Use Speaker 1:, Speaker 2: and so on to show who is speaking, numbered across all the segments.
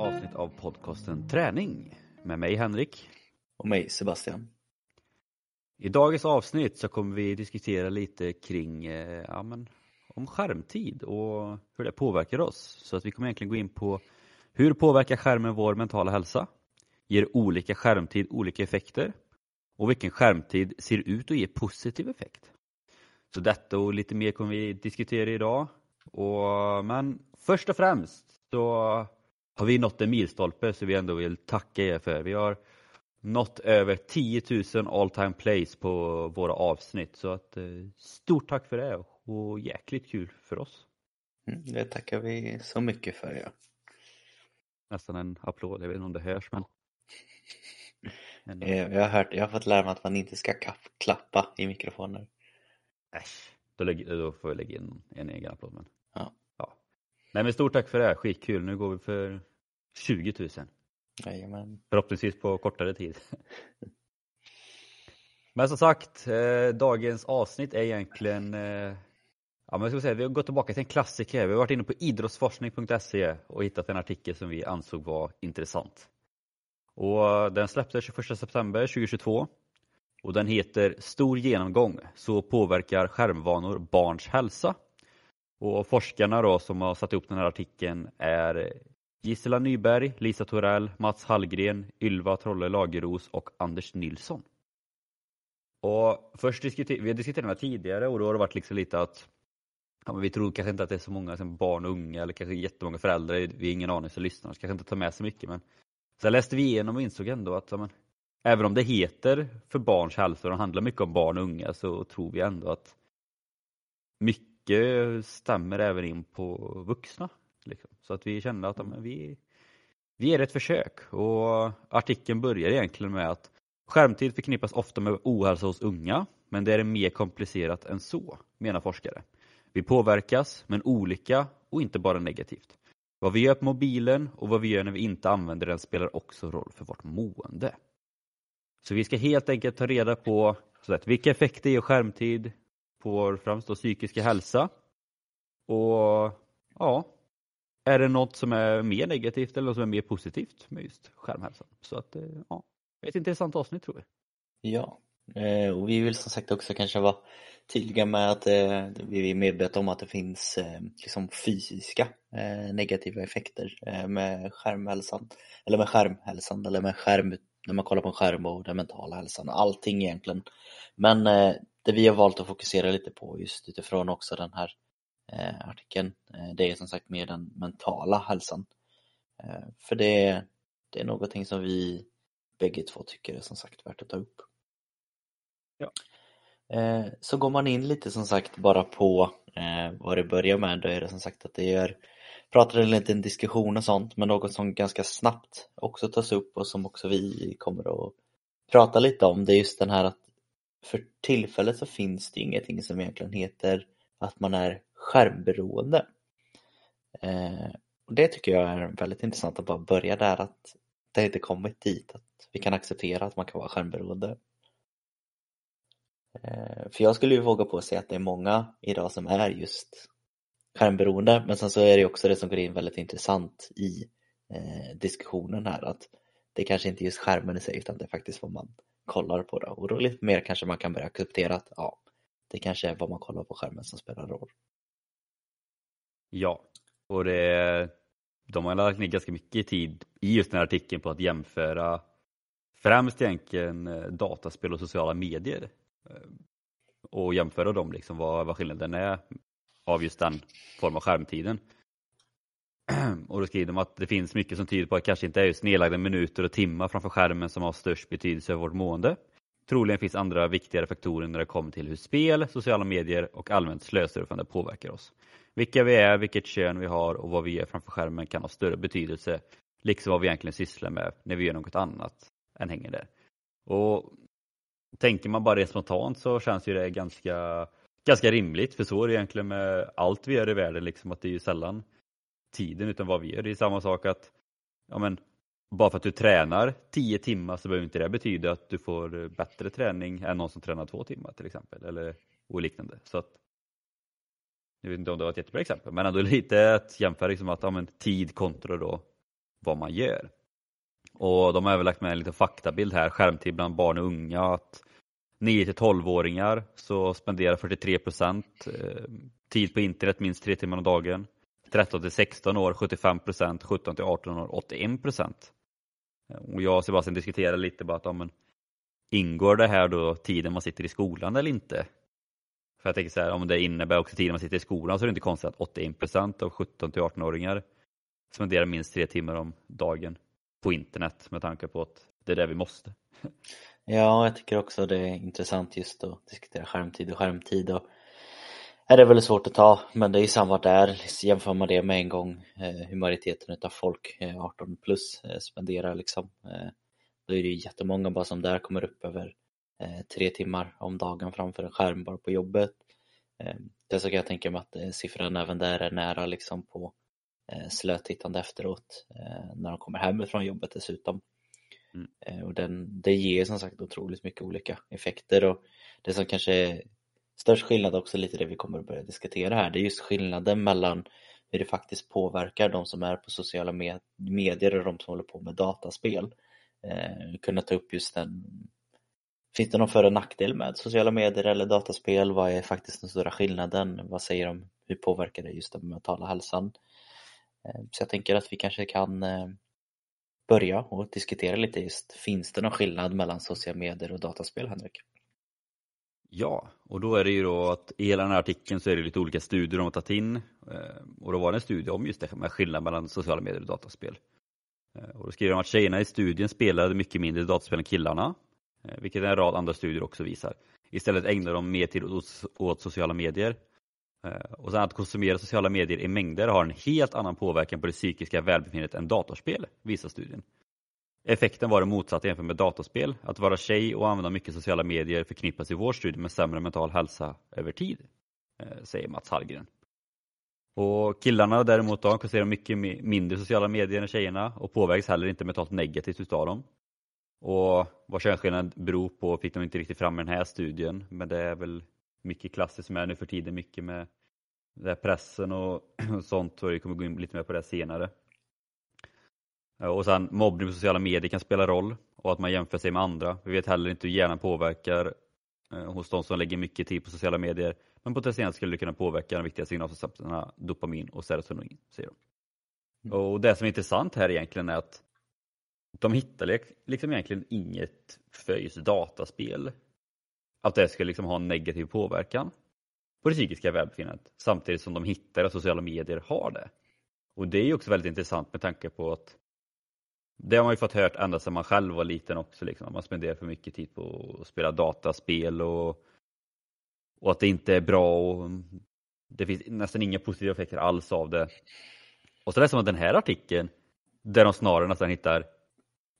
Speaker 1: avsnitt av podcasten Träning med mig Henrik.
Speaker 2: Och mig Sebastian.
Speaker 1: I dagens avsnitt så kommer vi diskutera lite kring eh, ja, men, om skärmtid och hur det påverkar oss. Så att vi kommer egentligen gå in på hur påverkar skärmen vår mentala hälsa? Ger olika skärmtid olika effekter? Och vilken skärmtid ser ut att ge positiv effekt? Så detta och lite mer kommer vi diskutera idag. Och, men först och främst så har vi nått en milstolpe så vi ändå vill tacka er för. Vi har nått över 10 000 all time plays på våra avsnitt så att eh, stort tack för det och jäkligt kul för oss.
Speaker 2: Mm, det tackar vi så mycket för ja.
Speaker 1: Nästan en applåd, jag vet inte om det hörs men.
Speaker 2: eh, jag, har hört, jag har fått lära mig att man inte ska klappa i mikrofoner.
Speaker 1: Äsch, då, då får jag lägga in en egen applåd men.
Speaker 2: Ja.
Speaker 1: ja. Nej men stort tack för det, skitkul. Nu går vi för 20 000.
Speaker 2: Jajamän.
Speaker 1: Förhoppningsvis på kortare tid. Men som sagt, eh, dagens avsnitt är egentligen eh, Ja, men jag ska säga, vi har gått tillbaka till en klassiker. Vi har varit inne på idrottsforskning.se och hittat en artikel som vi ansåg var intressant. Och den släpptes 21 september 2022 och den heter Stor genomgång, så påverkar skärmvanor barns hälsa. Och forskarna då som har satt ihop den här artikeln är Gisela Nyberg, Lisa Torell, Mats Hallgren, Ylva Trolle Lageros och Anders Nilsson. Och först diskuter vi har diskuterat det tidigare och då har det varit liksom lite att ja, men vi tror kanske inte att det är så många som barn och unga eller kanske jättemånga föräldrar, vi har ingen aning som lyssnar, så kanske inte tar med så mycket men sen läste vi igenom och insåg ändå att ja, men, även om det heter för barns hälsa och handlar mycket om barn och unga så tror vi ändå att mycket stämmer även in på vuxna. Liksom. Så att vi kände att men vi, vi ger ett försök och artikeln börjar egentligen med att skärmtid förknippas ofta med ohälsa hos unga men det är mer komplicerat än så, menar forskare. Vi påverkas, men olika och inte bara negativt. Vad vi gör på mobilen och vad vi gör när vi inte använder den spelar också roll för vårt mående. Så vi ska helt enkelt ta reda på så att, vilka effekter ger skärmtid på vår främst då, psykiska hälsa. Och ja, är det något som är mer negativt eller något som är mer positivt med just skärmhälsan? Så att eh, ja, ett intressant avsnitt tror vi.
Speaker 2: Ja, eh, och vi vill som sagt också kanske vara tydliga med att eh, vi är medvetna om att det finns liksom fysiska negativa effekter med skärmhälsan eller med skärmhälsan eller med skärm när man kollar på en skärm och den mentala hälsan allting egentligen. Men det vi har valt att fokusera lite på just utifrån också den här artikeln. Eh, det är som sagt mer den mentala hälsan. Eh, för det, det är någonting som vi bägge två tycker är som sagt värt att ta upp.
Speaker 1: Ja.
Speaker 2: Eh, så går man in lite som sagt bara på eh, vad det börjar med, då är det som sagt att det är pratar en liten diskussion och sånt, men något som ganska snabbt också tas upp och som också vi kommer att prata lite om, det är just den här att för tillfället så finns det ingenting som egentligen heter att man är skärmberoende. Eh, och det tycker jag är väldigt intressant att bara börja där att det inte kommit dit att vi kan acceptera att man kan vara skärmberoende. Eh, för jag skulle ju våga på att säga att det är många idag som är just skärmberoende men sen så är det också det som går in väldigt intressant i eh, diskussionen här att det kanske inte är just skärmen i sig utan det är faktiskt vad man kollar på det och då lite mer kanske man kan börja acceptera att ja, det kanske är vad man kollar på skärmen som spelar roll.
Speaker 1: Ja, och det, de har lagt ner ganska mycket tid i just den här artikeln på att jämföra främst egentligen eh, dataspel och sociala medier eh, och jämföra dem, liksom vad, vad skillnaden är av just den form av skärmtiden. Och då skriver de att det finns mycket som tyder på att det kanske inte är just nedlagda minuter och timmar framför skärmen som har störst betydelse för vårt mående. Troligen finns andra viktigare faktorer när det kommer till hur spel, sociala medier och allmänt slösurfande påverkar oss. Vilka vi är, vilket kön vi har och vad vi gör framför skärmen kan ha större betydelse, liksom vad vi egentligen sysslar med när vi gör något annat än hänger där. Och Tänker man bara det spontant så känns ju det ganska, ganska rimligt, för så är det egentligen med allt vi gör i världen, liksom att det är ju sällan tiden utan vad vi gör. Det är samma sak att ja, men, bara för att du tränar 10 timmar så behöver inte det betyda att du får bättre träning än någon som tränar två timmar till exempel eller och liknande. Så att, jag vet inte om det var ett jättebra exempel men ändå lite att jämföra liksom att ja, men, tid kontra då vad man gör. Och de har även lagt med en liten faktabild här, skärmtid bland barn och unga. att 9 till 12-åringar så spenderar 43 procent eh, tid på internet minst tre timmar om dagen. 13 till 16 år 75 procent, 17 till 18 år 81 procent. Eh, och jag och Sebastian diskuterade lite bara att ja, men, ingår det här då tiden man sitter i skolan eller inte? För jag tänker så här, om det innebär också tiden man sitter i skolan så är det inte konstigt att 81 procent av 17 till 18-åringar spenderar minst tre timmar om dagen på internet med tanke på att det är det vi måste.
Speaker 2: Ja, jag tycker också det är intressant just att diskutera skärmtid och skärmtid och är det väldigt svårt att ta, men det är ju samma där. Jämför man det med en gång eh, hur majoriteten av folk, eh, 18 plus, eh, spenderar liksom. Eh, då är det ju jättemånga bara som där kommer upp över tre timmar om dagen framför en skärm bara på jobbet. Det så kan jag tänka mig att siffran även där är nära liksom på slötittande efteråt när de kommer hem från jobbet dessutom. Mm. Och den, det ger som sagt otroligt mycket olika effekter och det som kanske är störst skillnad också lite det vi kommer att börja diskutera här, det är just skillnaden mellan hur det faktiskt påverkar de som är på sociala medier och de som håller på med dataspel. Eh, kunna ta upp just den Finns det någon för och nackdel med sociala medier eller dataspel? Vad är faktiskt den stora skillnaden? Vad säger de? Hur påverkar det just den mentala hälsan? Eh, så jag tänker att vi kanske kan eh, börja och diskutera lite just, finns det någon skillnad mellan sociala medier och dataspel, Henrik?
Speaker 1: Ja, och då är det ju då att i hela den här artikeln så är det lite olika studier de har tagit in eh, och då var det en studie om just det med skillnad mellan sociala medier och dataspel. Och då skriver de att tjejerna i studien spelade mycket mindre dataspel än killarna, Eh, vilket en rad andra studier också visar. Istället ägnar de mer tid åt sociala medier. Eh, och sen att konsumera sociala medier i mängder har en helt annan påverkan på det psykiska välbefinnandet än datorspel, visar studien. Effekten var den motsatta jämfört med dataspel. Att vara tjej och använda mycket sociala medier förknippas i vår studie med sämre mental hälsa över tid, eh, säger Mats Hallgren. Och killarna däremot då, konsumerar mycket mindre sociala medier än tjejerna och påverkas heller inte mentalt negativt utav dem. Och vad könsskillnaden beror på fick de inte riktigt fram i den här studien, men det är väl mycket klassiskt som är nu för tiden, mycket med pressen och sånt och vi kommer gå in lite mer på det senare. Eh, och sen mobbning på sociala medier kan spela roll och att man jämför sig med andra. Vi vet heller inte hur hjärnan påverkar eh, hos de som lägger mycket tid på sociala medier. Men potentiellt skulle det kunna påverka de viktiga signalsubstanserna dopamin och serotonin, säger de. Mm. Och det som är intressant här egentligen är att de hittar liksom egentligen inget för just dataspel. Att det skulle liksom ha en negativ påverkan på det psykiska välbefinnandet samtidigt som de hittar att sociala medier har det. Och det är också väldigt intressant med tanke på att det har man ju fått hört ända sedan man själv var liten också, liksom. man spenderar för mycket tid på att spela dataspel och, och att det inte är bra och det finns nästan inga positiva effekter alls av det. Och så läser man den här artikeln där de snarare nästan hittar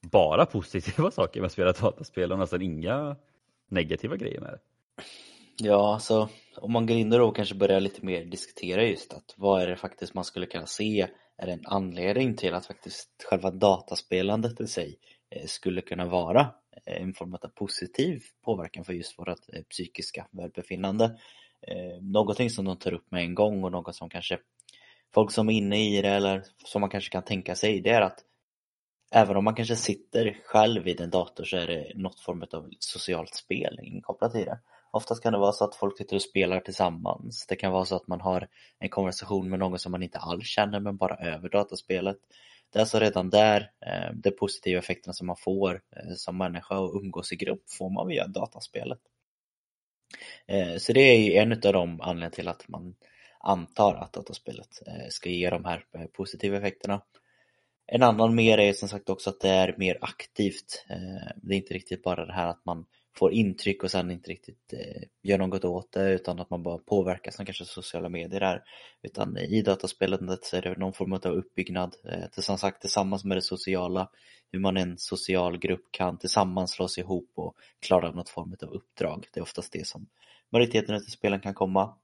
Speaker 1: bara positiva saker med att spela dataspel och nästan inga negativa grejer med det.
Speaker 2: Ja, så om man går in och kanske börjar lite mer diskutera just att vad är det faktiskt man skulle kunna se är en anledning till att faktiskt själva dataspelandet i sig eh, skulle kunna vara eh, en form av positiv påverkan för just vårt eh, psykiska välbefinnande. Någonting som de tar upp med en gång och något som kanske folk som är inne i det eller som man kanske kan tänka sig det är att även om man kanske sitter själv vid en dator så är det något form av socialt spel inkopplat i det. Oftast kan det vara så att folk sitter och spelar tillsammans. Det kan vara så att man har en konversation med någon som man inte alls känner men bara över dataspelet. Det är alltså redan där eh, de positiva effekterna som man får eh, som människa och umgås i grupp får man via dataspelet. Eh, så det är en av de anledningarna till att man antar att dataspelet eh, ska ge de här eh, positiva effekterna. En annan mer är som sagt också att det är mer aktivt. Eh, det är inte riktigt bara det här att man får intryck och sen inte riktigt eh, gör något åt det utan att man bara påverkas som kanske sociala medier är. Utan i dataspelandet så är det någon form av uppbyggnad, eh, Det som sagt tillsammans med det sociala, hur man i en social grupp kan tillsammans slås ihop och klara något form av uppdrag. Det är oftast det som majoriteten av spelen kan komma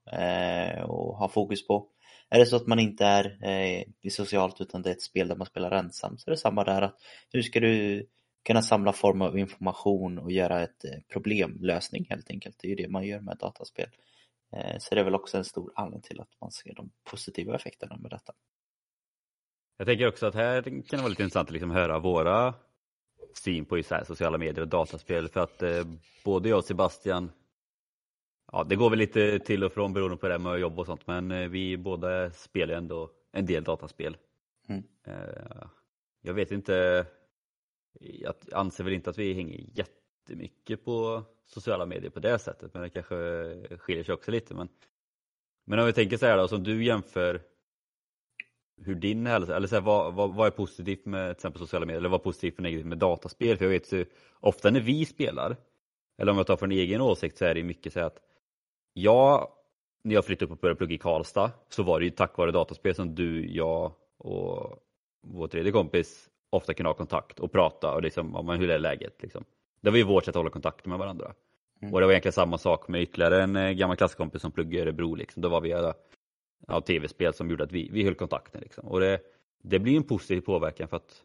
Speaker 2: och ha fokus på. Är det så att man inte är eh, socialt utan det är ett spel där man spelar ensam så är det samma där att hur ska du kunna samla form av information och göra ett eh, problemlösning helt enkelt. Det är ju det man gör med dataspel. Eh, så det är väl också en stor anledning till att man ser de positiva effekterna med detta.
Speaker 1: Jag tänker också att här kan det vara lite intressant att liksom höra våra syn på sociala medier och dataspel för att eh, både jag och Sebastian Ja, det går väl lite till och från beroende på det med jobb och sånt men eh, vi båda spelar ändå en del dataspel. Mm. Eh, jag vet inte, jag anser väl inte att vi hänger jättemycket på sociala medier på det sättet men det kanske skiljer sig också lite. Men, men om vi tänker så här då, som du jämför hur din hälsa, eller så här, vad, vad, vad, är positivt med till exempel sociala medier eller vad är positivt och negativt med dataspel? För jag vet ju ofta när vi spelar, eller om jag tar från egen åsikt så är det mycket så att jag, när jag flyttade upp och började plugga i Karlstad så var det ju tack vare dataspel som du, jag och vår tredje kompis ofta kunde ha kontakt och prata och liksom, ja, hur är läget? Liksom. Det var ju vårt sätt att hålla kontakt med varandra. Mm. Och det var egentligen samma sak med ytterligare en eh, gammal klasskompis som pluggade i Örebro. Liksom. Då var vi ja, tv-spel som gjorde att vi, vi höll kontakten. Liksom. Och det, det blir en positiv påverkan för att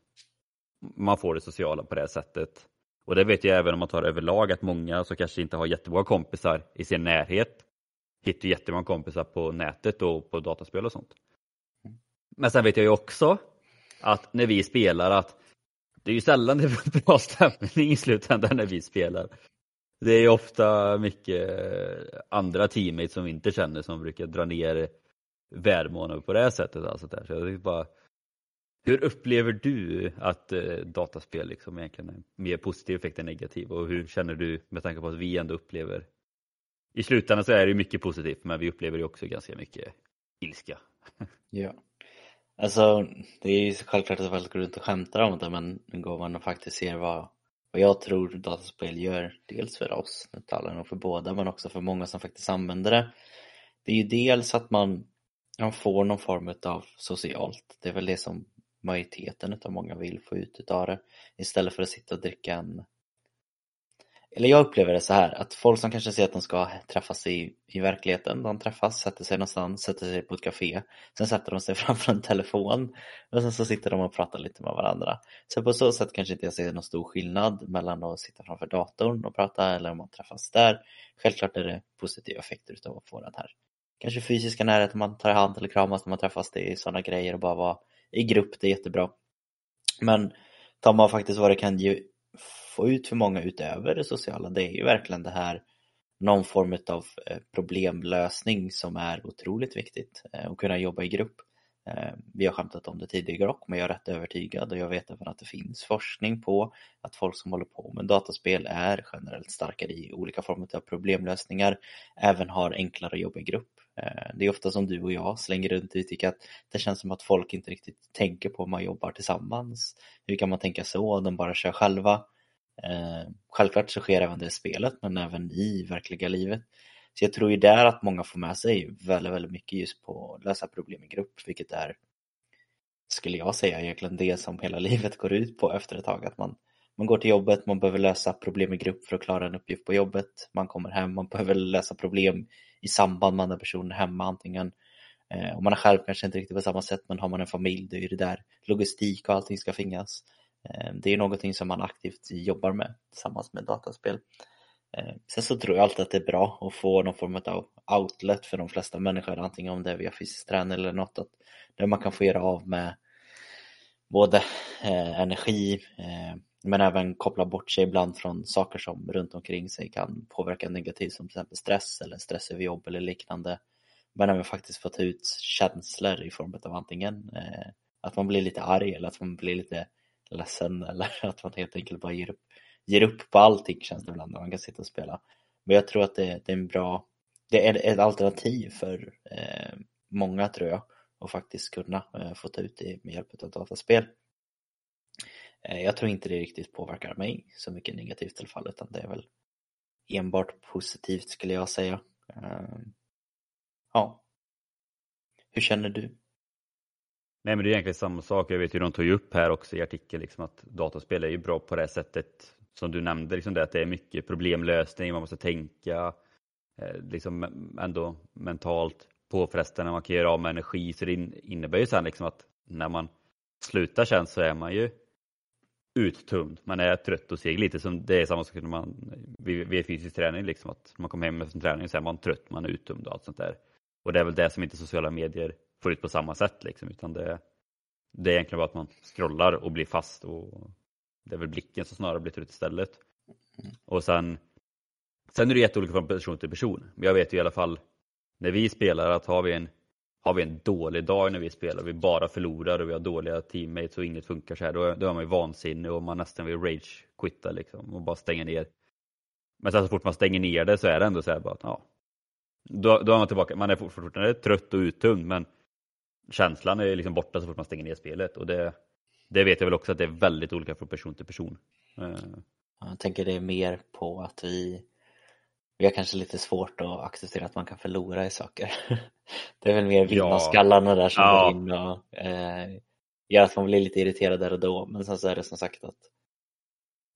Speaker 1: man får det sociala på det sättet. Och det vet jag även om man tar överlag att många som kanske inte har jättemånga kompisar i sin närhet hittar jättemånga kompisar på nätet och på dataspel och sånt. Men sen vet jag ju också att när vi spelar att det är ju sällan det är bra stämning i slutändan när vi spelar. Det är ju ofta mycket andra teammates som vi inte känner som brukar dra ner välmående på det sättet. Alltså där. Så jag bara, hur upplever du att eh, dataspel liksom egentligen är mer positiv effekt än negativ och hur känner du med tanke på att vi ändå upplever i slutändan så är det mycket positivt men vi upplever ju också ganska mycket ilska.
Speaker 2: Ja. Alltså det är ju självklart att folk går runt och skämtar om det men går man och faktiskt ser vad, vad jag tror dataspel gör dels för oss, nu talar nog för båda men också för många som faktiskt använder det. Det är ju dels att man, man får någon form av socialt, det är väl det som majoriteten av många vill få ut utav det istället för att sitta och dricka en eller jag upplever det så här att folk som kanske säger att de ska träffas i, i verkligheten, de träffas, sätter sig någonstans, sätter sig på ett café, sen sätter de sig framför en telefon och sen så sitter de och pratar lite med varandra. Så på så sätt kanske inte jag ser någon stor skillnad mellan att sitta framför datorn och prata eller om man träffas där. Självklart är det positiva effekter utav att få den här. Kanske fysiska närheten man tar i hand eller kramas när man träffas, det är sådana grejer och bara vara i grupp, det är jättebra. Men tar man faktiskt vad det kan ge, få ut för många utöver det sociala, det är ju verkligen det här någon form av eh, problemlösning som är otroligt viktigt eh, och kunna jobba i grupp. Eh, vi har skämtat om det tidigare också, men jag är rätt övertygad och jag vet även att det finns forskning på att folk som håller på med dataspel är generellt starkare i olika former av problemlösningar, även har enklare att jobba i grupp. Eh, det är ofta som du och jag slänger runt och tycker att det känns som att folk inte riktigt tänker på om man jobbar tillsammans. Hur kan man tänka så? De bara kör själva. Eh, självklart så sker även det i spelet men även i verkliga livet. Så jag tror ju där att många får med sig väldigt, väldigt mycket just på att lösa problem i grupp, vilket är, skulle jag säga, egentligen det som hela livet går ut på efter ett tag. Att man, man går till jobbet, man behöver lösa problem i grupp för att klara en uppgift på jobbet. Man kommer hem, man behöver lösa problem i samband med andra personer hemma, antingen eh, om man är själv kanske inte riktigt på samma sätt, men har man en familj, då är det där logistik och allting ska finnas. Eh, det är någonting som man aktivt jobbar med tillsammans med dataspel. Eh, sen så tror jag alltid att det är bra att få någon form av outlet för de flesta människor, antingen om det är via fysisk träning eller något, att där man kan få göra av med både eh, energi eh, men även koppla bort sig ibland från saker som runt omkring sig kan påverka negativt som till exempel stress eller stress över jobb eller liknande. Men även faktiskt få ta ut känslor i form av antingen eh, att man blir lite arg eller att man blir lite ledsen eller att man helt enkelt bara ger upp ger upp på allting känns det ibland när man kan sitta och spela. Men jag tror att det, det är en bra, det är ett alternativ för eh, många tror jag att faktiskt kunna eh, få ta ut det med hjälp av dataspel. Eh, jag tror inte det riktigt påverkar mig så mycket negativt i alla fall utan det är väl enbart positivt skulle jag säga. Ehm, ja. Hur känner du?
Speaker 1: Nej men det är egentligen samma sak. Jag vet ju de tog ju upp här också i artikeln liksom att dataspel är ju bra på det sättet som du nämnde, liksom det, att det är mycket problemlösning, man måste tänka eh, liksom ändå mentalt påfrestande, man kan göra av med energi. Så det innebär ju sen liksom att när man slutar tjänst så är man ju uttömd, man är trött och seg. Lite som det är samma sak när man vid, vid fysisk träning, liksom att man kommer hem sin träning så är man trött, man är uttömd och allt sånt där. Och det är väl det som inte sociala medier får ut på samma sätt liksom, utan det, Det är egentligen bara att man scrollar och blir fast och det är väl blicken som snarare blir ut istället.
Speaker 2: Mm.
Speaker 1: Och sen, sen är det jätteolika från person till person. Men jag vet ju i alla fall när vi spelar att har vi en, har vi en dålig dag när vi spelar, vi bara förlorar och vi har dåliga teammates och inget funkar så här, då, då är man ju vansinnig och man nästan vill rage quitta liksom och bara stänga ner. Men sen så fort man stänger ner det så är det ändå så här bara att, ja, då, då är man tillbaka, man är fortfarande trött och uttömd men känslan är liksom borta så fort man stänger ner spelet. Och det, det vet jag väl också att det är väldigt olika från person till person. Eh.
Speaker 2: Jag tänker det är mer på att vi vi har kanske lite svårt att acceptera att man kan förlora i saker. Det är väl mer vinnarskallarna där som
Speaker 1: Ja.
Speaker 2: går in och eh, gör att man blir lite irriterad där och då. Men sen så är det som sagt att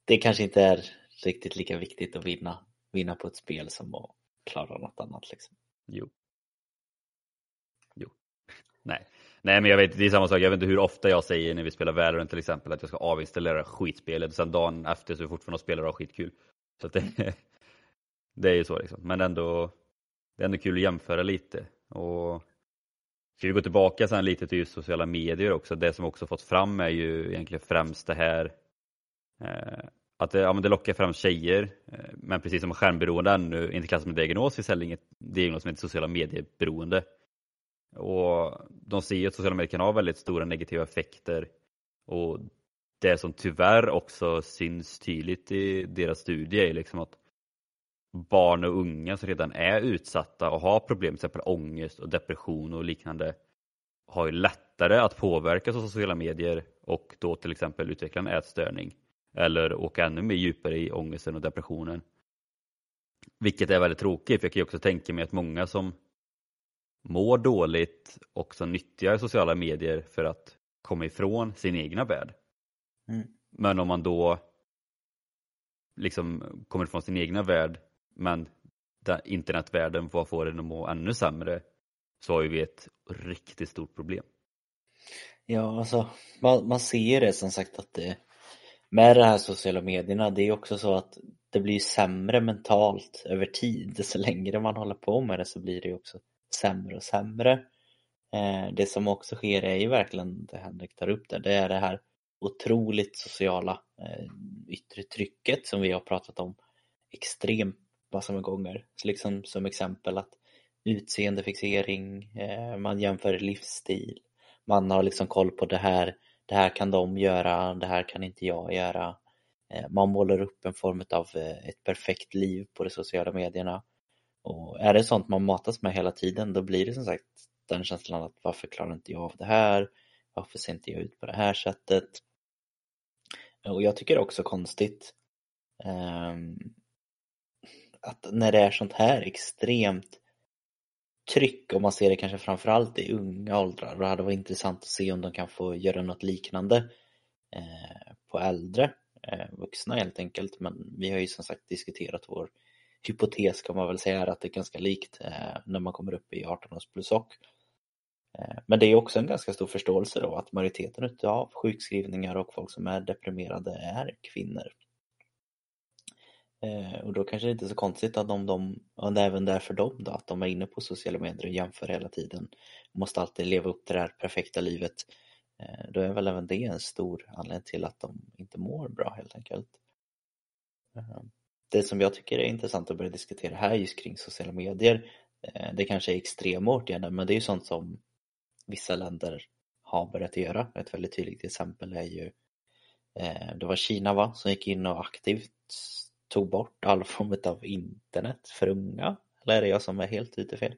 Speaker 2: det kanske inte är riktigt lika viktigt att vinna, vinna på ett spel som att klara något annat. Liksom.
Speaker 1: Jo. Jo. Nej. Nej men jag vet, det är samma sak, jag vet inte hur ofta jag säger när vi spelar Valorant till exempel att jag ska avinstallera skitspelet och sen dagen efter så är jag fortfarande och spelar och har skitkul. Så det, det är ju så liksom. Men ändå, det är ändå kul att jämföra lite. Och ska vi gå tillbaka sen lite till just sociala medier också. Det som också fått fram är ju egentligen främst det här eh, att det, ja, men det lockar fram tjejer, eh, men precis som skärmberoende ännu inte klassas med diagnos, finns heller inget diagnos som heter sociala medieberoende. Och de ser ju att sociala medier kan ha väldigt stora negativa effekter och det som tyvärr också syns tydligt i deras studie är liksom att barn och unga som redan är utsatta och har problem, till exempel ångest och depression och liknande, har ju lättare att påverkas av sociala medier och då till exempel utveckla en ätstörning eller åka ännu mer djupare i ångesten och depressionen. Vilket är väldigt tråkigt, för jag kan ju också tänka mig att många som mår dåligt också nyttjar sociala medier för att komma ifrån sin egna värld.
Speaker 2: Mm.
Speaker 1: Men om man då liksom kommer ifrån sin egna värld men där internetvärlden får få den att må ännu sämre så har ju vi ett riktigt stort problem.
Speaker 2: Ja, alltså man, man ser ju det som sagt att det med de här sociala medierna, det är också så att det blir sämre mentalt över tid. Så längre man håller på med det så blir det ju också sämre och sämre. Eh, det som också sker är ju verkligen det Henrik tar upp där, det är det här otroligt sociala eh, yttre trycket som vi har pratat om extremt massor med gånger. Så liksom som exempel att utseendefixering, eh, man jämför livsstil, man har liksom koll på det här, det här kan de göra, det här kan inte jag göra. Eh, Man målar upp en form av eh, ett perfekt liv på de sociala medierna. Och är det sånt man matas med hela tiden då blir det som sagt den känslan att varför klarar inte jag av det här? Varför ser inte jag ut på det här sättet? Och jag tycker det är också konstigt ehm, att när det är sånt här extremt tryck och man ser det kanske framförallt i unga åldrar och det hade varit intressant att se om de kan få göra något liknande eh, på äldre eh, vuxna helt enkelt men vi har ju som sagt diskuterat vår hypotes kan man väl säga är att det är ganska likt eh, när man kommer upp i 18 års plus och Men det är också en ganska stor förståelse då att majoriteten av sjukskrivningar och folk som är deprimerade är kvinnor. Eh, Och då kanske det inte är så konstigt att om de, och det är även därför dem då, att de är inne på sociala medier och jämför hela tiden. Måste alltid leva upp till det här perfekta livet. Eh, Då är väl även det en stor anledning till att de inte mår bra helt enkelt. Eh, Det som jag tycker är intressant att börja diskutera här just kring sociala medier, eh, det kanske är extrema åtgärder men det är ju sånt som vissa länder har börjat göra. Ett väldigt tydligt exempel är ju eh, det var Kina va, som gick in och aktivt tog bort all form av internet för unga. Eller är det jag som är helt ute fel?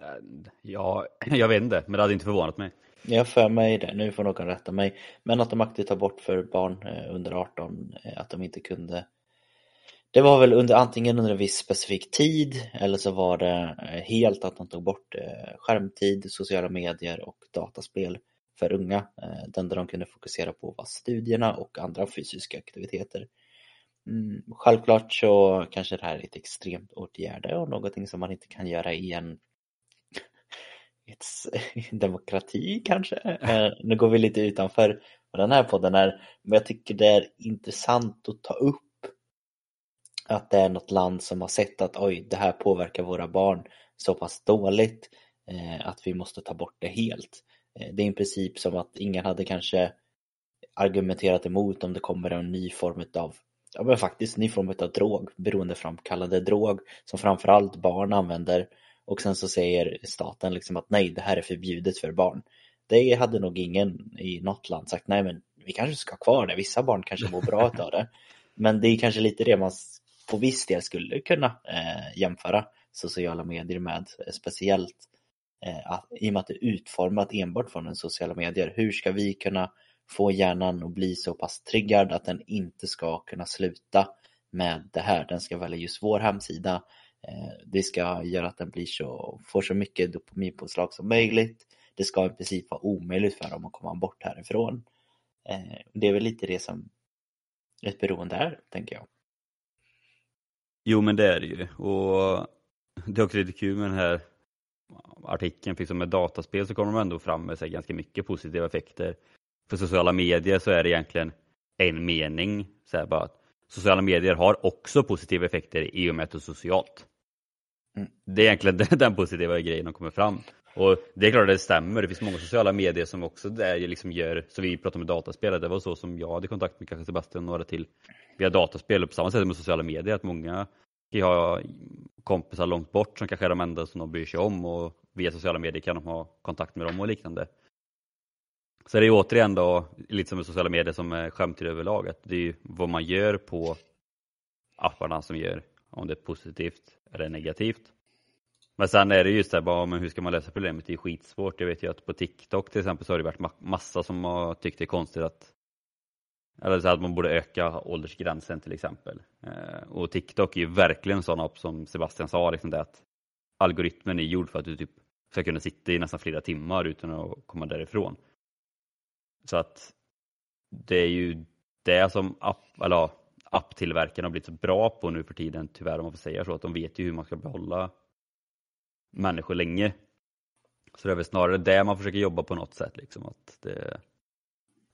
Speaker 1: Eh, Ja, jag vet inte, men det hade inte förvånat mig.
Speaker 2: Jag för mig det, nu får någon rätta mig. Men att de aktivt tar bort för barn eh, under 18 eh, att de inte kunde Det var väl under, antingen under en viss specifik tid eller så var det helt att de tog bort skärmtid, sociala medier och dataspel för unga. Det enda de kunde fokusera på var studierna och andra fysiska aktiviteter. Mm, självklart så kanske det här är ett extremt åtgärd och någonting som man inte kan göra i en demokrati kanske. Eh, nu går vi lite utanför vad den här podden är, men jag tycker det är intressant att ta upp att det är något land som har sett att oj, det här påverkar våra barn så pass dåligt eh, att vi måste ta bort det helt. Eh, det är i princip som att ingen hade kanske argumenterat emot om det kommer en ny form av ja men faktiskt ny form av drog, beroendeframkallande drog som framförallt barn använder och sen så säger staten liksom att nej, det här är förbjudet för barn. Det hade nog ingen i något land sagt, nej men vi kanske ska ha kvar det, vissa barn kanske mår bra av det. Men det är kanske lite det man på viss del skulle kunna eh, jämföra sociala medier med, speciellt eh, att, i och med att det är utformat enbart från den sociala medier. Hur ska vi kunna få hjärnan att bli så pass triggad att den inte ska kunna sluta med det här. Den ska välja just vår hemsida. Eh, det ska göra att den blir så, får så mycket dopaminpåslag som möjligt. Det ska i princip vara omöjligt för dem att komma bort härifrån. Eh, det är väl lite det som ett beroende är, tänker jag.
Speaker 1: Jo, men det är det ju. Och det är också lite kul med den här artikeln, för med dataspel så kommer de ändå fram med sig ganska mycket positiva effekter för sociala medier så är det egentligen en mening. Så här bara att sociala medier har också positiva effekter i och med att det är socialt. Mm. Det är egentligen den, positiva grejen som kommer fram. Och det är klart att det stämmer. Det finns många sociala medier som också där liksom gör, så vi pratar om dataspel, det var så som jag hade kontakt med kanske Sebastian och några till via dataspel och på samma sätt med sociala medier att många har kompisar långt bort som kanske är de enda som de bryr sig om och via sociala medier kan de ha kontakt med dem och liknande. Så det är återigen då, lite som med sociala medier som eh, är överlag, att det är ju vad man gör på apparna som gör om det är positivt eller negativt. Men sen är det just det här, bara, men hur ska man lösa problemet? Det är skitsvårt. Jag vet ju att på TikTok till exempel så har det varit massa som har tyckt det är konstigt att eller så att man borde öka åldersgränsen till exempel. Eh, och TikTok är ju verkligen sådana som Sebastian sa, liksom det att algoritmen är gjord för att du typ ska kunna sitta i nästan flera timmar utan att komma därifrån. Så att det är ju det som app, eller, apptillverkarna har blivit så bra på nu för tiden, tyvärr om man får säga så, att de vet ju hur man ska behålla människor länge. Så det är väl snarare det man försöker jobba på något sätt, liksom, att det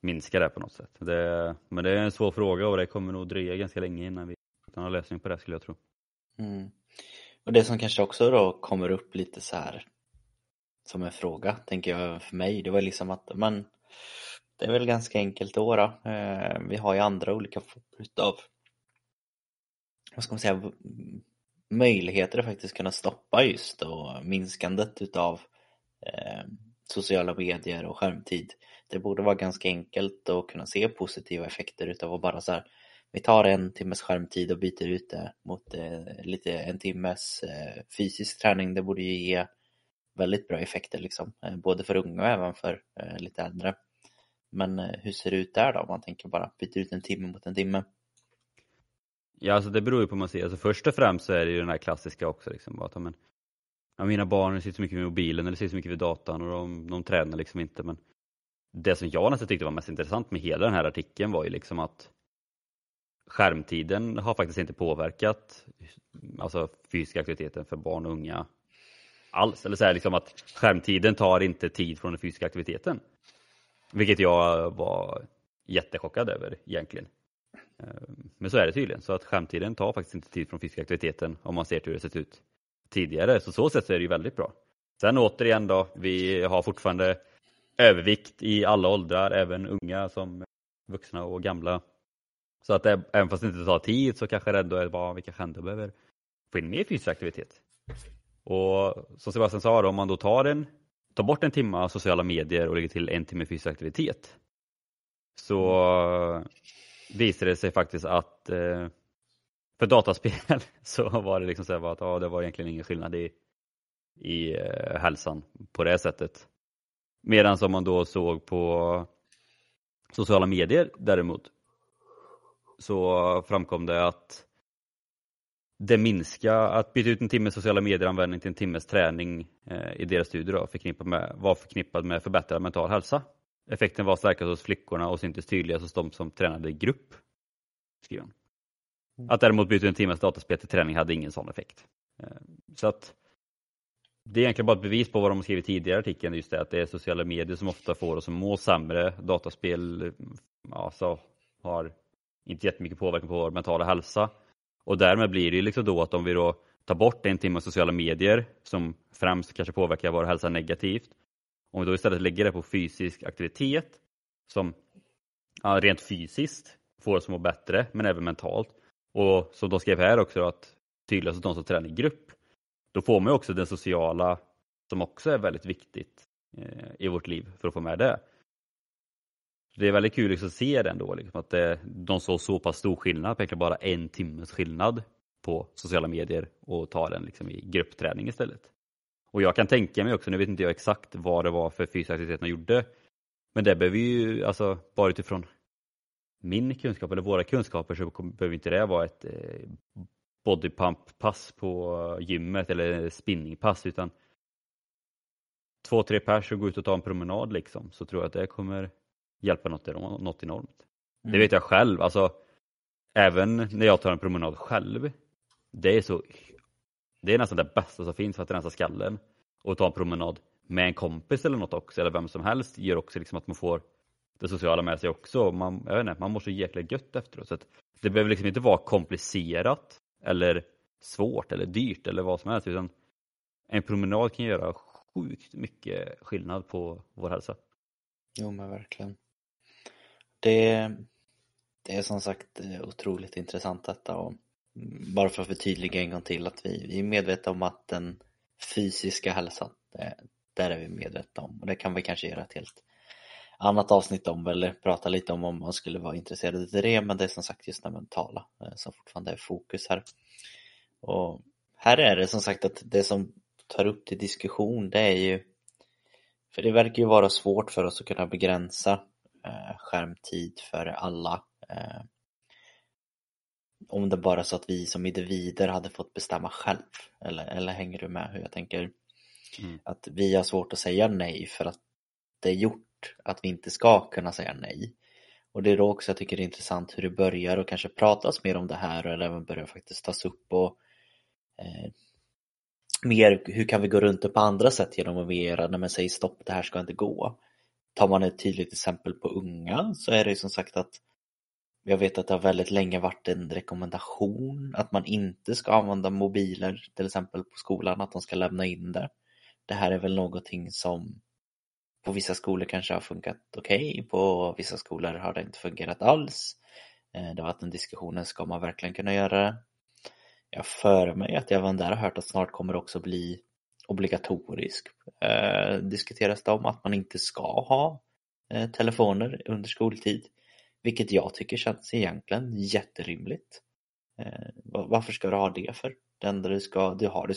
Speaker 1: minskar det på något sätt. Det, men det är en svår fråga och det kommer nog dröja ganska länge innan vi hittar någon lösning på det skulle jag tro.
Speaker 2: Mm. Och det som kanske också då kommer upp lite så här som en fråga, tänker jag för mig, det var liksom att man det är väl ganska enkelt då. då. Eh, vi har ju andra olika former utav vad ska man säga, möjligheter att faktiskt kunna stoppa just då minskandet utav eh, sociala medier och skärmtid. Det borde vara ganska enkelt att kunna se positiva effekter utav att bara så här, vi tar en timmes skärmtid och byter ut det mot eh, lite en timmes eh, fysisk träning. Det borde ju ge väldigt bra effekter liksom, eh, både för unga och även för eh, lite äldre. Men eh, hur ser det ut där då om man tänker bara byta ut en timme mot en timme?
Speaker 1: Ja, alltså det beror ju på vad man ser. Alltså först och främst så är det ju den här klassiska också. Liksom, att, men, ja, mina barn sitter så mycket med mobilen eller sitter så mycket vid datorn och de, de tränar liksom inte. Men det som jag nästan tyckte var mest intressant med hela den här artikeln var ju liksom att skärmtiden har faktiskt inte påverkat alltså fysiska aktiviteten för barn och unga alls. Eller så här, liksom att skärmtiden tar inte tid från den fysiska aktiviteten. Vilket jag var jättechockad över egentligen. Eh, men så är det tydligen, så att skärmtiden tar faktiskt inte tid från fiskaktiviteten om man ser till hur det sett ut tidigare. Så så sätt så är det ju väldigt bra. Sen återigen då, vi har fortfarande övervikt i alla åldrar, även unga som vuxna och gamla. Så att det, även fast det inte tar tid så kanske det ändå är bara vi kanske ändå behöver få in mer fysisk aktivitet. Och som Sebastian sa, då, om man då tar en ta bort en timme sociala medier och lägger till en timme fysisk aktivitet så visar det sig faktiskt att eh, för dataspel så var det liksom så att ja, det var egentligen ingen skillnad i, i eh, hälsan på det sättet. Medan som man då såg på sociala medier däremot så framkom det att det minska, att byta ut en timmes sociala medier-användning till en timmes träning eh, i deras studier då, förknippad med, var förknippad med förbättrad mental hälsa. Effekten var starkast hos flickorna och syntes tydligast hos de som tränade i grupp. Skriver han. Mm. Att däremot byta en timmes dataspel till träning hade ingen sån effekt. Eh, så att det är egentligen bara ett bevis på vad de skrivit tidigare i artikeln, just det att det är sociala medier som ofta får oss att må sämre. Dataspel alltså, har inte jättemycket påverkan på vår mentala hälsa. Och därmed blir det liksom då att om vi då tar bort en timme sociala medier som främst kanske påverkar vår hälsa negativt Om vi då istället lägger det på fysisk aktivitet som ja, rent fysiskt får oss att må bättre men även mentalt. Och som de skrev här också att tydligast de som tränar i grupp. Då får man också den sociala som också är väldigt viktigt eh, i vårt liv för att få med det. Det är väldigt kul liksom att se det ändå, liksom, att det, de såg så pass stor skillnad, bara en timmes skillnad på sociala medier och ta den liksom i gruppträning istället. Och jag kan tänka mig också, nu vet inte jag exakt vad det var för fysisk aktivitet man gjorde, men det behöver ju, alltså bara utifrån min kunskap eller våra kunskaper så behöver inte det vara ett eh, bodypump-pass på gymmet eller spinningpass utan två, tre pers och gå ut och ta en promenad liksom så tror jag att det kommer hjälpa något, något enormt. Mm. Det vet jag själv, alltså även när jag tar en promenad själv. Det är så det är nästan det bästa som finns för att rensa skallen. Och ta en promenad med en kompis eller något också, eller vem som helst, gör också liksom att man får det sociala med sig också. Man, jag vet inte, man mår så jäkla gött efteråt. Så att det behöver liksom inte vara komplicerat eller svårt eller dyrt eller vad som helst. Utan en promenad kan göra sjukt mycket skillnad på vår hälsa.
Speaker 2: Jo men verkligen. Det, det är som sagt eh, otroligt intressant detta och bara för att förtydliga en gång till att vi, vi är medvetna om att den fysiska hälsan, det, där är vi medvetna om och det kan vi kanske göra ett helt annat avsnitt om eller prata lite om om man skulle vara intresserad av det men det är som sagt just det mentala eh, som fortfarande är fokus här. Och här är det som sagt att det som tar upp till diskussion det är ju för det verkar ju vara svårt för oss att kunna begränsa skärmtid för alla eh, om det bara så att vi som individer hade fått bestämma själv eller, eller hänger du med hur jag tänker? Mm. Att vi har svårt att säga nej för att det är gjort att vi inte ska kunna säga nej. Och det är då också jag tycker det är intressant hur det börjar och kanske pratas mer om det här och även börjar faktiskt tas upp och eh, mer hur kan vi gå runt det på andra sätt genom att vara när man säger stopp, det här ska inte gå. Tar man ett tydligt exempel på unga så är det ju som sagt att jag vet att det har väldigt länge varit en rekommendation att man inte ska använda mobiler till exempel på skolan, att de ska lämna in det. Det här är väl någonting som på vissa skolor kanske har funkat okej, okay. på vissa skolor har det inte fungerat alls. Eh, det har varit en diskussion, ska man verkligen kunna göra det? Jag för mig att jag även där har hört att snart kommer det också bli Obligatorisk, Eh, diskuteras det om att man inte ska ha eh, telefoner under skoltid. Vilket jag tycker känns egentligen jätterimligt. Eh, varför ska du ha det för? Det enda du ska, du har det.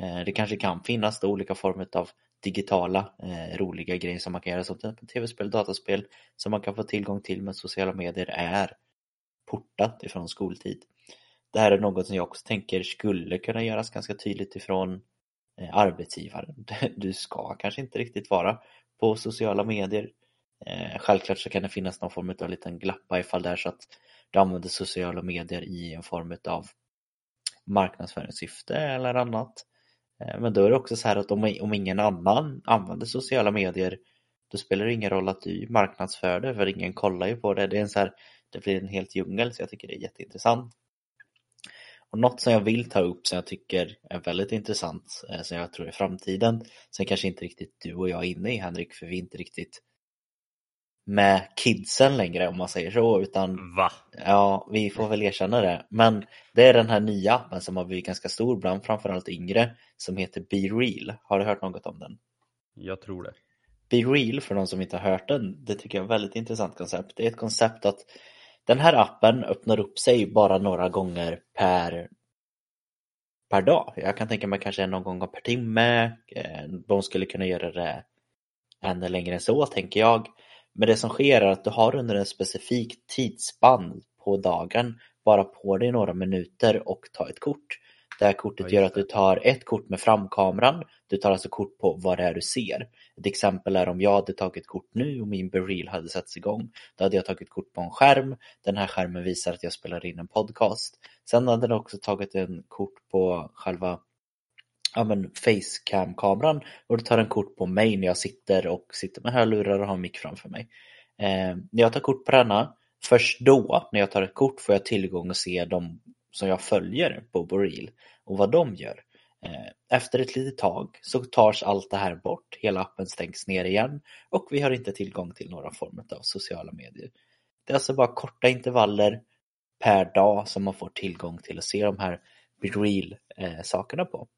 Speaker 2: Eh, det kanske kan finnas då olika former av digitala eh, roliga grejer som man kan göra som tv-spel, dataspel som man kan få tillgång till med sociala medier är portat ifrån skoltid. Det här är något som jag också tänker skulle kunna göras ganska tydligt ifrån eh, arbetsgivaren. Du ska kanske inte riktigt vara på sociala medier eh, självklart så kan det finnas någon form av liten glappa ifall det är så att du använder sociala medier i en form av marknadsföringssyfte eller annat. Eh, men då är det också så här att om, om ingen annan använder sociala medier då spelar det ingen roll att du marknadsför det för ingen kollar ju på det. Det, är en så här, det blir en helt djungel så jag tycker det är jätteintressant. Och något som jag vill ta upp som jag tycker är väldigt intressant eh, som jag tror är framtiden sen kanske inte riktigt du och jag är inne i Henrik för vi är inte riktigt med kidsen längre om man säger så utan
Speaker 1: Va?
Speaker 2: Ja, vi får väl erkänna det. Men det är den här nya appen som har blivit ganska stor bland framförallt yngre som heter Be Real. Har du hört något om den?
Speaker 1: Jag tror det.
Speaker 2: Be Real för de som inte har hört den, det tycker jag är ett väldigt intressant koncept. Det är ett koncept att den här appen öppnar upp sig bara några gånger per per dag. Jag kan tänka mig kanske någon gång per timme. Eh, de skulle kunna göra det ännu längre än så tänker jag. Men det som sker är att du har under en specifik tidsspann på dagen bara på dig några minuter och ta ett kort. Det här kortet gör att du tar ett kort med framkameran. Du tar alltså kort på vad det är du ser. Ett exempel är om jag hade tagit kort nu och min Bereal hade satts igång. Då hade jag tagit kort på en skärm. Den här skärmen visar att jag spelar in en podcast. Sen hade den också tagit en kort på själva ja, men facecam-kameran och du tar en kort på mig när jag sitter och sitter med hörlurar och har mick framför mig. Eh, när jag tar kort på denna, först då när jag tar ett kort får jag tillgång och se dem som jag följer på Boril och vad de gör. Eh, efter ett litet tag så tas allt det här bort, hela appen stängs ner igen och vi har inte tillgång till några former av sociala medier. Det är alltså bara korta intervaller per dag som man får tillgång till att se de här real eh, sakerna på.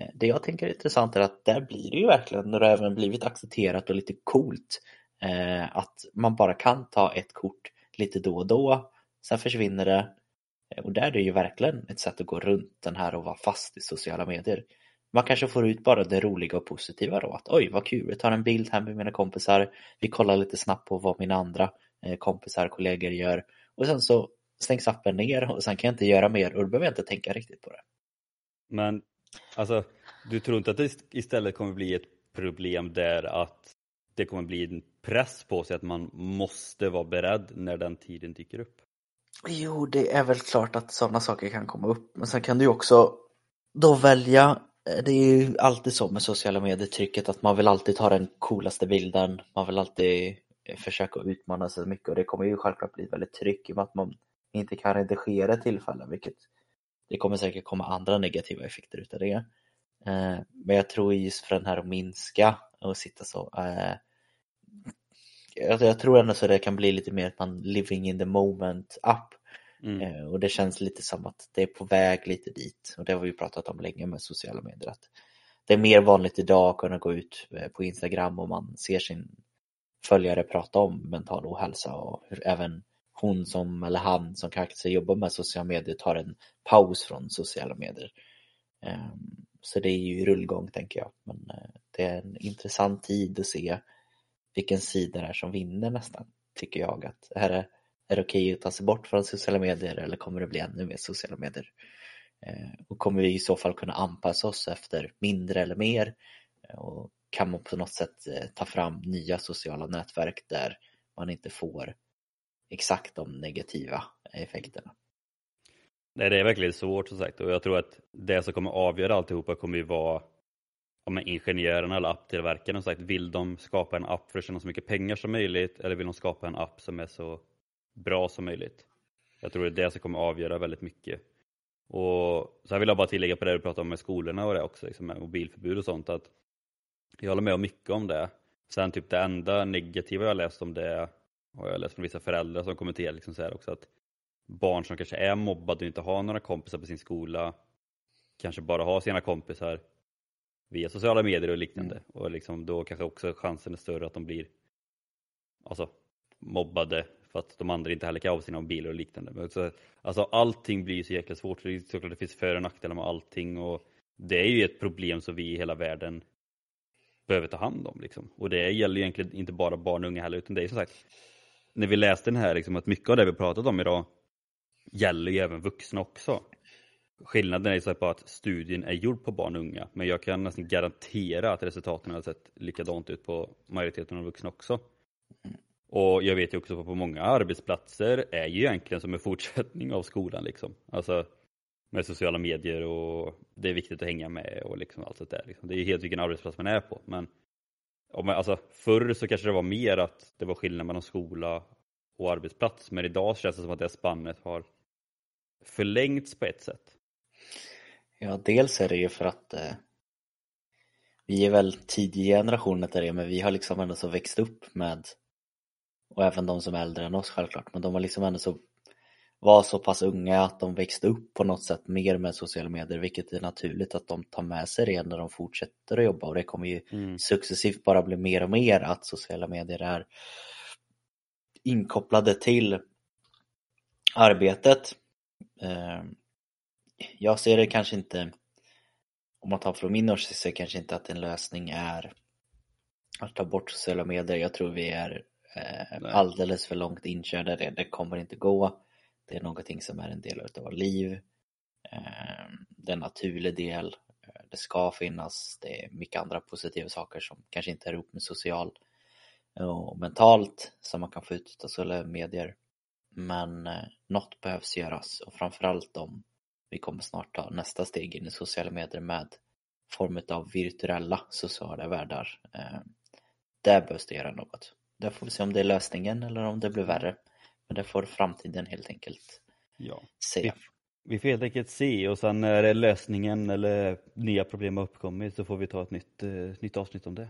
Speaker 2: Eh, det jag tänker är intressant är att där blir det ju verkligen, när det även blivit accepterat och lite coolt, att man bara kan ta ett kort lite då och då, sen försvinner det. Och där är det ju verkligen ett sätt att gå runt den här och vara fast i sociala medier. Man kanske får ut bara det roliga och positiva då, att oj vad kul, jag tar en bild här med mina kompisar, vi kollar lite snabbt på vad mina andra eh, kompisar, kollegor gör och sen så stängs appen ner och sen kan jag inte göra mer och då behöver jag inte tänka riktigt på det.
Speaker 1: Men alltså, du tror inte att det istället kommer bli ett problem där att det kommer bli en press på sig att man måste vara beredd när den tiden dyker upp?
Speaker 2: Jo, det är väl klart att sådana saker kan komma upp, men sen kan du ju också då välja eh, det är ju alltid så med sociala medier-trycket att man vill alltid ta den coolaste bilden, man vill alltid eh, försöka utmana sig mycket och det kommer ju självklart bli väldigt tryck i och med att man inte kan redigera tillfällen, vilket det kommer säkert komma andra negativa effekter utav det. Eh, men jag tror just för den här att minska och sitta så eh, jag tror ändå så det kan bli lite mer att man living in the moment up mm. Eh, och det känns lite som att det är på väg lite dit och det har vi pratat om länge med sociala medier att det är mer vanligt idag att kunna gå ut på Instagram och man ser sin följare prata om mental ohälsa och hur även hon som, eller han som kanske jobbar med sociala medier tar en paus från sociala medier. Ehm, så det är ju rullgång tänker jag. Men eh, det är en intressant tid att se vilken sida det är som vinner nästan, tycker jag. Att är är det okej att ta sig bort från sociala medier eller kommer det bli ännu mer sociala medier? Eh, och kommer vi i så fall kunna anpassa oss efter mindre eller mer? Eh, och kan man på något sätt eh, ta fram nya sociala nätverk där man inte får exakt de negativa effekterna.
Speaker 1: Nej, det är verkligen svårt som sagt och jag tror att det som kommer avgöra alltihopa kommer ju vara om ingenjörerna eller apptillverkarna sagt, vill de skapa en app för att tjäna så mycket pengar som möjligt eller vill de skapa en app som är så bra som möjligt? Jag tror det är det som kommer avgöra väldigt mycket. Och Sen vill jag bara tillägga på det du pratade om med skolorna och det också, liksom med mobilförbud och sånt, att jag håller med om mycket om det. Sen typ det enda negativa jag läst om det har jag läst från vissa föräldrar som kommenterar liksom så här också att barn som kanske är mobbade och inte har några kompisar på sin skola kanske bara har sina kompisar via sociala medier och liknande mm. och liksom då kanske också chansen är större att de blir alltså, mobbade för att de andra inte heller kan ha sina mobiler och liknande. Men så, alltså allting blir så jäkla svårt, det, såklart det finns för och nackdelar med allting och det är ju ett problem som vi i hela världen behöver ta hand om. Liksom. Och det gäller egentligen inte bara barn och unga heller, utan det är som sagt när vi läste den här, liksom, att mycket av det vi pratat om idag gäller ju även vuxna också. Skillnaden är så på att studien är gjord på barn och unga, men jag kan nästan garantera att resultaten har sett likadant ut på majoriteten av vuxna också. Och jag vet ju också att på många arbetsplatser är ju egentligen som en fortsättning av skolan liksom. Alltså med sociala medier och det är viktigt att hänga med och liksom allt sånt där. Liksom. Det är ju helt vilken arbetsplats man är på. Men om man, alltså, förr så kanske det var mer att det var skillnad mellan skola och arbetsplats, men idag känns det som att det spannet har förlängts på ett sätt.
Speaker 2: Ja, dels är det ju för att eh, vi är väl tidiga generationer till det, men vi har liksom ändå så växt upp med, och även de som är äldre än oss självklart, men de har liksom ändå så var så pass unga att de växte upp på något sätt mer med sociala medier vilket är naturligt att de tar med sig det när de fortsätter att jobba och det kommer ju mm. successivt bara bli mer och mer att sociala medier är inkopplade till arbetet. Jag ser det kanske inte, om man tar från min åsikt, ser kanske inte att en lösning är att ta bort sociala medier. Jag tror vi är eh, alldeles för långt inkörda det. Det kommer inte gå. Det är någonting som är en del av vårt liv. Ehm, det är en naturlig del. Det ska finnas. Det är mycket andra positiva saker som kanske inte är ihop med social och mentalt som man kan få ut av sociala medier. Men eh, något behövs göras och framförallt om vi kommer snart ta nästa steg in i sociala medier med form av virtuella sociala världar. Ehm, där behövs det göra något. Där får vi se om det är lösningen eller om det blir värre. Men det får framtiden helt enkelt
Speaker 1: ja.
Speaker 2: se.
Speaker 1: vi får helt enkelt se och sen när lösningen eller nya problem har uppkommit så får vi ta ett nytt, eh, nytt avsnitt om det.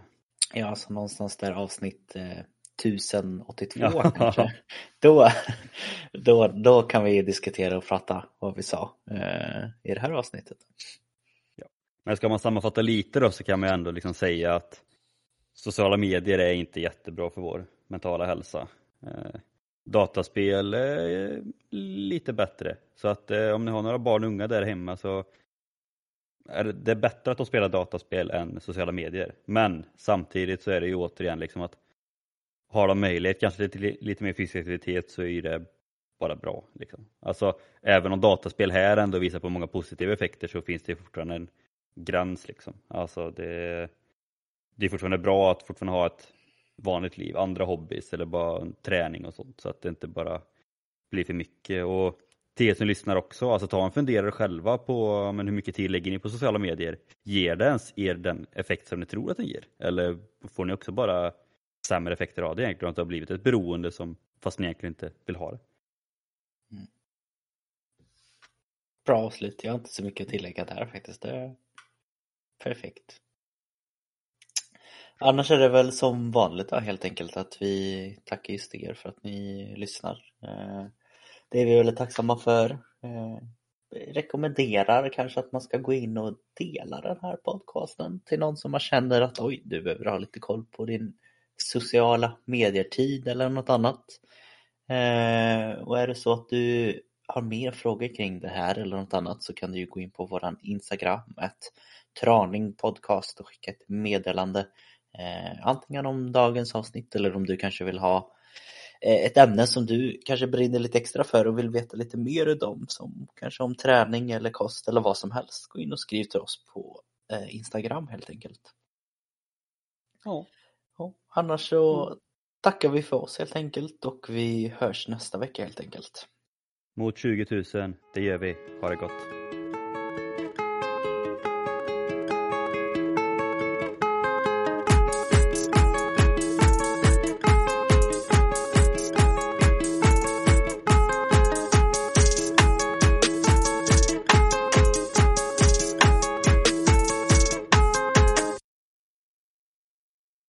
Speaker 2: Ja, alltså någonstans där avsnitt eh, 1082 ja. kanske. Då, då, då kan vi diskutera och prata vad vi sa eh, i det här avsnittet.
Speaker 1: Ja. Men ska man sammanfatta lite då så kan man ändå liksom säga att sociala medier är inte jättebra för vår mentala hälsa. Eh, dataspel är lite bättre. Så att eh, om ni har några barn och unga där hemma så är det bättre att de spelar dataspel än sociala medier. Men samtidigt så är det ju återigen liksom att har de möjlighet kanske till lite mer fysisk aktivitet så är det bara bra. Liksom. Alltså, även om dataspel här ändå visar på många positiva effekter så finns det fortfarande en gräns. Liksom. Alltså, det, det är fortfarande bra att fortfarande ha ett vanligt liv, andra hobbys eller bara träning och sånt så att det inte bara blir för mycket. Och till er som lyssnar också, alltså ta en funderare själva på men hur mycket tid lägger ni på sociala medier? Ger det ens er den effekt som ni tror att den ger? Eller får ni också bara sämre effekter av det egentligen? Att det har blivit ett beroende som, fast ni egentligen inte vill ha det. Mm.
Speaker 2: Bra avslut, jag har inte så mycket att tillägga där faktiskt. Det är perfekt. Annars är det väl som vanligt då, helt enkelt att vi tackar just er för att ni lyssnar. Eh, det är vi väldigt tacksamma för. Eh, rekommenderar kanske att man ska gå in och dela den här podcasten till någon som man känner att oj, du behöver ha lite koll på din sociala medier-tid eller något annat. Eh, och är det så att du har mer frågor kring det här eller något annat så kan du ju gå in på våran Instagram, ett traningpodcast och skicka ett meddelande Eh, antingen om dagens avsnitt eller om du kanske vill ha eh, ett ämne som du kanske brinner lite extra för och vill veta lite mer om, som kanske om träning eller kost eller vad som helst. Gå in och skriv till oss på eh, Instagram helt enkelt. Ja ja. Annars så mm. tackar vi för oss helt enkelt och vi hörs nästa vecka helt enkelt.
Speaker 1: Mot 20 000, det gör vi. Ha det gott!